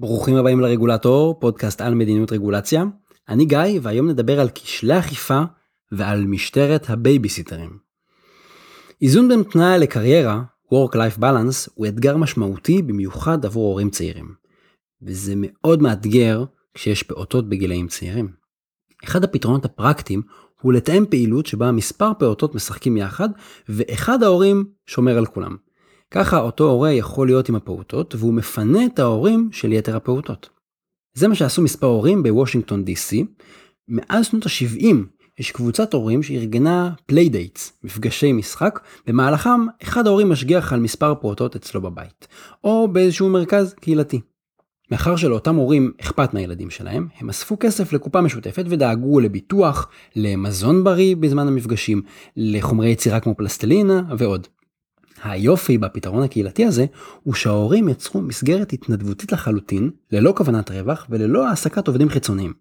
ברוכים הבאים לרגולטור, פודקאסט על מדיניות רגולציה. אני גיא, והיום נדבר על כשלי אכיפה ועל משטרת הבייביסיטרים. איזון בין פנאי לקריירה, Work-Life Balance, הוא אתגר משמעותי במיוחד עבור הורים צעירים. וזה מאוד מאתגר כשיש פעוטות בגילאים צעירים. אחד הפתרונות הפרקטיים הוא לתאם פעילות שבה מספר פעוטות משחקים יחד, ואחד ההורים שומר על כולם. ככה אותו הורה יכול להיות עם הפעוטות, והוא מפנה את ההורים של יתר הפעוטות. זה מה שעשו מספר הורים בוושינגטון DC. מאז שנות ה-70 יש קבוצת הורים שארגנה playdates, מפגשי משחק, במהלכם אחד ההורים משגיח על מספר פעוטות אצלו בבית, או באיזשהו מרכז קהילתי. מאחר שלאותם הורים אכפת מהילדים שלהם, הם אספו כסף לקופה משותפת ודאגו לביטוח, למזון בריא בזמן המפגשים, לחומרי יצירה כמו פלסטלינה ועוד. היופי בפתרון הקהילתי הזה הוא שההורים יצרו מסגרת התנדבותית לחלוטין, ללא כוונת רווח וללא העסקת עובדים חיצוניים.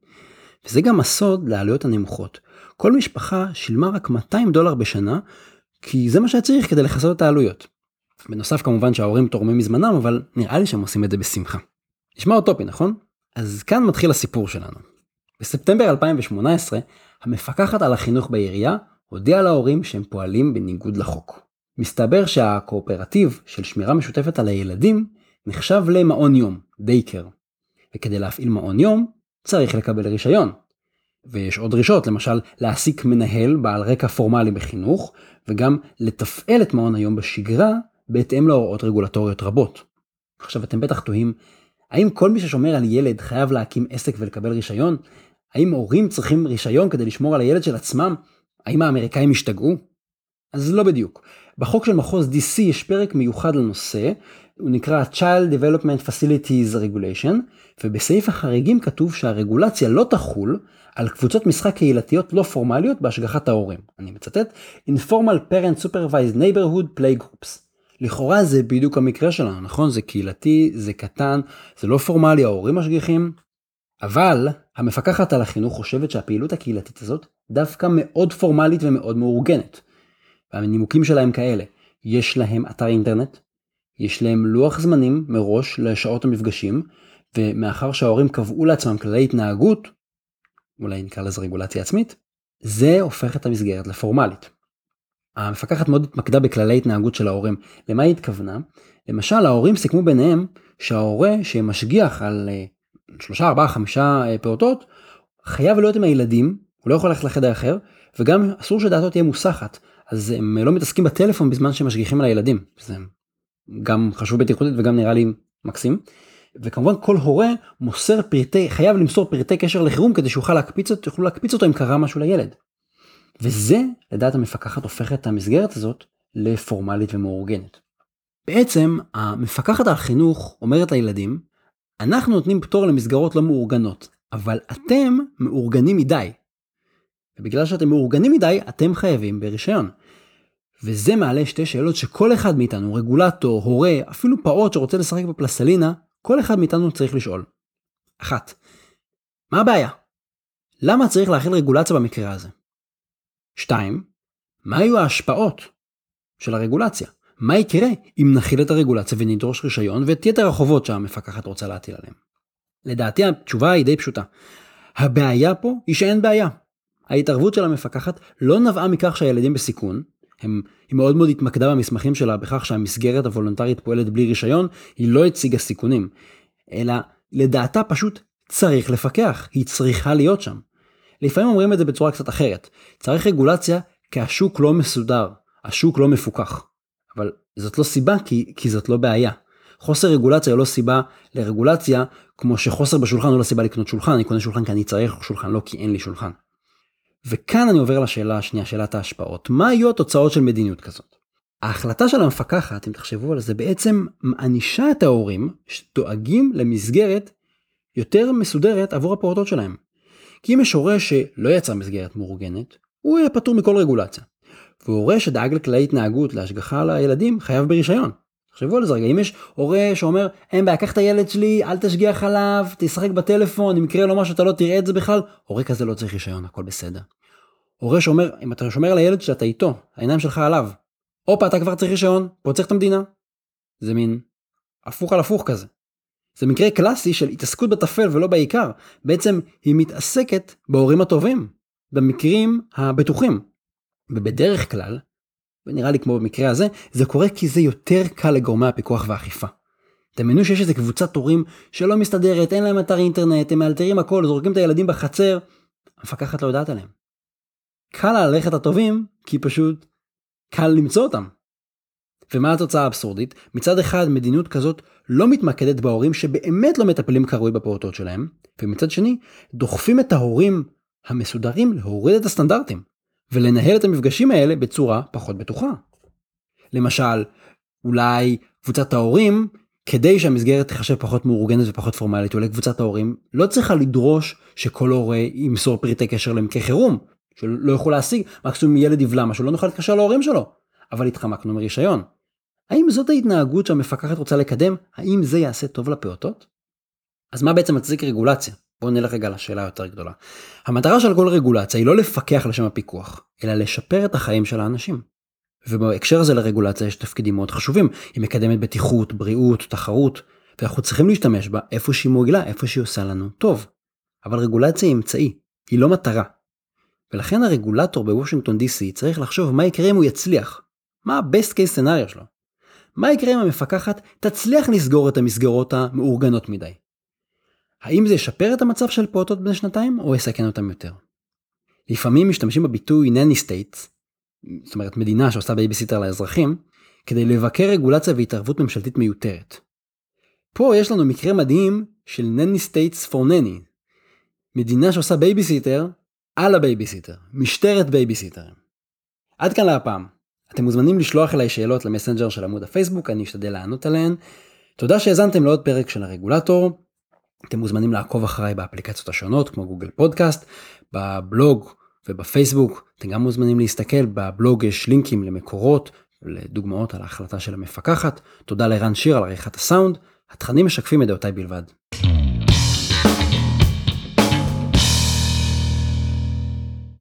וזה גם הסוד לעלויות הנמוכות. כל משפחה שילמה רק 200 דולר בשנה, כי זה מה שהיה צריך כדי לכסות את העלויות. בנוסף כמובן שההורים תורמים מזמנם, אבל נראה לי שהם עושים את זה בשמחה. נשמע אוטופי נכון? אז כאן מתחיל הסיפור שלנו. בספטמבר 2018, המפקחת על החינוך בעירייה הודיעה להורים שהם פועלים בניגוד לחוק. מסתבר שהקואופרטיב של שמירה משותפת על הילדים נחשב למעון יום, דייקר. וכדי להפעיל מעון יום צריך לקבל רישיון. ויש עוד דרישות, למשל להעסיק מנהל בעל רקע פורמלי בחינוך, וגם לתפעל את מעון היום בשגרה בהתאם להוראות רגולטוריות רבות. עכשיו אתם בטח תוהים, האם כל מי ששומר על ילד חייב להקים עסק ולקבל רישיון? האם הורים צריכים רישיון כדי לשמור על הילד של עצמם? האם האמריקאים השתגעו? אז לא בדיוק. בחוק של מחוז DC יש פרק מיוחד לנושא, הוא נקרא Child Development Facilities Regulation, ובסעיף החריגים כתוב שהרגולציה לא תחול על קבוצות משחק קהילתיות לא פורמליות בהשגחת ההורים. אני מצטט, Informal Parent Supervised Neighborhood Play Groups. לכאורה זה בדיוק המקרה שלנו, נכון? זה קהילתי, זה קטן, זה לא פורמלי, ההורים משגיחים. אבל המפקחת על החינוך חושבת שהפעילות הקהילתית הזאת דווקא מאוד פורמלית ומאוד מאורגנת. והנימוקים שלהם כאלה, יש להם אתר אינטרנט, יש להם לוח זמנים מראש לשעות המפגשים, ומאחר שההורים קבעו לעצמם כללי התנהגות, אולי נקרא לזה רגולציה עצמית, זה הופך את המסגרת לפורמלית. המפקחת מאוד התמקדה בכללי התנהגות של ההורים. למה היא התכוונה? למשל ההורים סיכמו ביניהם שההורה שמשגיח על 3, 4, 5 פעוטות חייב להיות עם הילדים, הוא לא יכול ללכת לחדר אחר, וגם אסור שדעתו תהיה מוסחת. אז הם לא מתעסקים בטלפון בזמן שהם משגיחים על הילדים. זה גם חשוב בטיחותית וגם נראה לי מקסים. וכמובן כל הורה מוסר פרטי, חייב למסור פרטי קשר לחירום כדי שיוכל להקפיץ אותו, יוכלו להקפיץ אותו אם קרה משהו לילד. וזה, לדעת המפקחת, הופך את המסגרת הזאת לפורמלית ומאורגנת. בעצם, המפקחת על החינוך אומרת לילדים, אנחנו נותנים פטור למסגרות לא מאורגנות, אבל אתם מאורגנים מדי. ובגלל שאתם מאורגנים מדי, אתם חייבים ברישיון. וזה מעלה שתי שאלות שכל אחד מאיתנו, רגולטור, הורה, אפילו פעוט שרוצה לשחק בפלסלינה, כל אחד מאיתנו צריך לשאול. אחת, מה הבעיה? למה צריך להכיל רגולציה במקרה הזה? שתיים, מה היו ההשפעות של הרגולציה? מה יקרה אם נכיל את הרגולציה ונדרוש רישיון ואת יתר החובות שהמפקחת רוצה להטיל עליהם? לדעתי התשובה היא די פשוטה. הבעיה פה היא שאין בעיה. ההתערבות של המפקחת לא נבעה מכך שהילדים בסיכון, הם, היא מאוד מאוד התמקדה במסמכים שלה בכך שהמסגרת הוולונטרית פועלת בלי רישיון, היא לא הציגה סיכונים, אלא לדעתה פשוט צריך לפקח, היא צריכה להיות שם. לפעמים אומרים את זה בצורה קצת אחרת, צריך רגולציה כי השוק לא מסודר, השוק לא מפוקח. אבל זאת לא סיבה כי, כי זאת לא בעיה. חוסר רגולציה הוא לא סיבה לרגולציה, כמו שחוסר בשולחן הוא לא סיבה לקנות שולחן, אני קונה שולחן כי אני צריך שולחן, לא כי אין לי שולחן. וכאן אני עובר לשאלה השנייה, שאלת ההשפעות. מה היו התוצאות של מדיניות כזאת? ההחלטה של המפקחת, אם תחשבו על זה, בעצם מענישה את ההורים שדואגים למסגרת יותר מסודרת עבור הפעוטות שלהם. כי אם יש הורה שלא יצר מסגרת מאורגנת, הוא יהיה פטור מכל רגולציה. והורה שדאג לכללי התנהגות להשגחה על הילדים חייב ברישיון. תחשבו על זה רגע, אם יש הורה שאומר, אין בעיה, קח את הילד שלי, אל תשגיח עליו, תשחק בטלפון, אם יקרה לו משהו אתה לא תראה את זה בכלל, הורה כזה לא צריך רישיון, הכל בסדר. הורה שאומר, אם אתה שומר על הילד שאתה איתו, העיניים שלך עליו, הופה אתה כבר צריך רישיון, פה צריך את המדינה. זה מין הפוך על הפוך כזה. זה מקרה קלאסי של התעסקות בטפל ולא בעיקר. בעצם היא מתעסקת בהורים הטובים, במקרים הבטוחים. ובדרך כלל, ונראה לי כמו במקרה הזה, זה קורה כי זה יותר קל לגורמי הפיקוח והאכיפה. דמיינו שיש איזה קבוצת הורים שלא מסתדרת, אין להם אתר אינטרנט, הם מאלתרים הכל, זורקים את הילדים בחצר, המפקחת לא יודעת עליהם. קל לה ללכת הטובים, כי פשוט קל למצוא אותם. ומה התוצאה האבסורדית? מצד אחד מדיניות כזאת לא מתמקדת בהורים שבאמת לא מטפלים כראוי בפעוטות שלהם, ומצד שני דוחפים את ההורים המסודרים להוריד את הסטנדרטים, ולנהל את המפגשים האלה בצורה פחות בטוחה. למשל, אולי קבוצת ההורים, כדי שהמסגרת תחשב פחות מאורגנת ופחות פורמלית, אולי קבוצת ההורים לא צריכה לדרוש שכל הורה ימסור פריטי קשר למקרה חירום, שלא יוכלו להשיג, מקסימום ילד יבלע משהו, לא נוכל להתקשר להורים שלו, אבל התחמקנו מרישיון. האם זאת ההתנהגות שהמפקחת רוצה לקדם? האם זה יעשה טוב לפעוטות? אז מה בעצם מצדיק רגולציה? בואו נלך רגע לשאלה היותר גדולה. המטרה של כל רגולציה היא לא לפקח לשם הפיקוח, אלא לשפר את החיים של האנשים. ובהקשר הזה לרגולציה יש תפקידים מאוד חשובים, היא מקדמת בטיחות, בריאות, תחרות, ואנחנו צריכים להשתמש בה איפה שהיא מועילה, איפה שהיא עושה לנו טוב. אבל רגולציה היא אמצעי, היא לא מטרה. ולכן הרגולטור בוושינגטון DC צריך לחשוב מה יקרה אם הוא יצליח. מה ה-best case scenario שלו. מה יקרה אם המפקחת תצליח לסגור את המסגרות המאורגנות מדי? האם זה ישפר את המצב של פעוטות בני שנתיים או יסכן אותם יותר? לפעמים משתמשים בביטוי nanny state, זאת אומרת מדינה שעושה בייביסיטר לאזרחים, כדי לבקר רגולציה והתערבות ממשלתית מיותרת. פה יש לנו מקרה מדהים של nanny state for nanny. מדינה שעושה בייביסיטר על הבייביסיטר, משטרת בייביסיטרים. עד כאן להפעם. אתם מוזמנים לשלוח אליי שאלות למסנג'ר של עמוד הפייסבוק, אני אשתדל לענות עליהן. תודה שהאזנתם לעוד פרק של הרגולטור. אתם מוזמנים לעקוב אחריי באפליקציות השונות כמו גוגל פודקאסט, בבלוג ובפייסבוק. אתם גם מוזמנים להסתכל, בבלוג יש לינקים למקורות, לדוגמאות על ההחלטה של המפקחת. תודה לרן שיר על עריכת הסאונד. התכנים משקפים את דעותיי בלבד.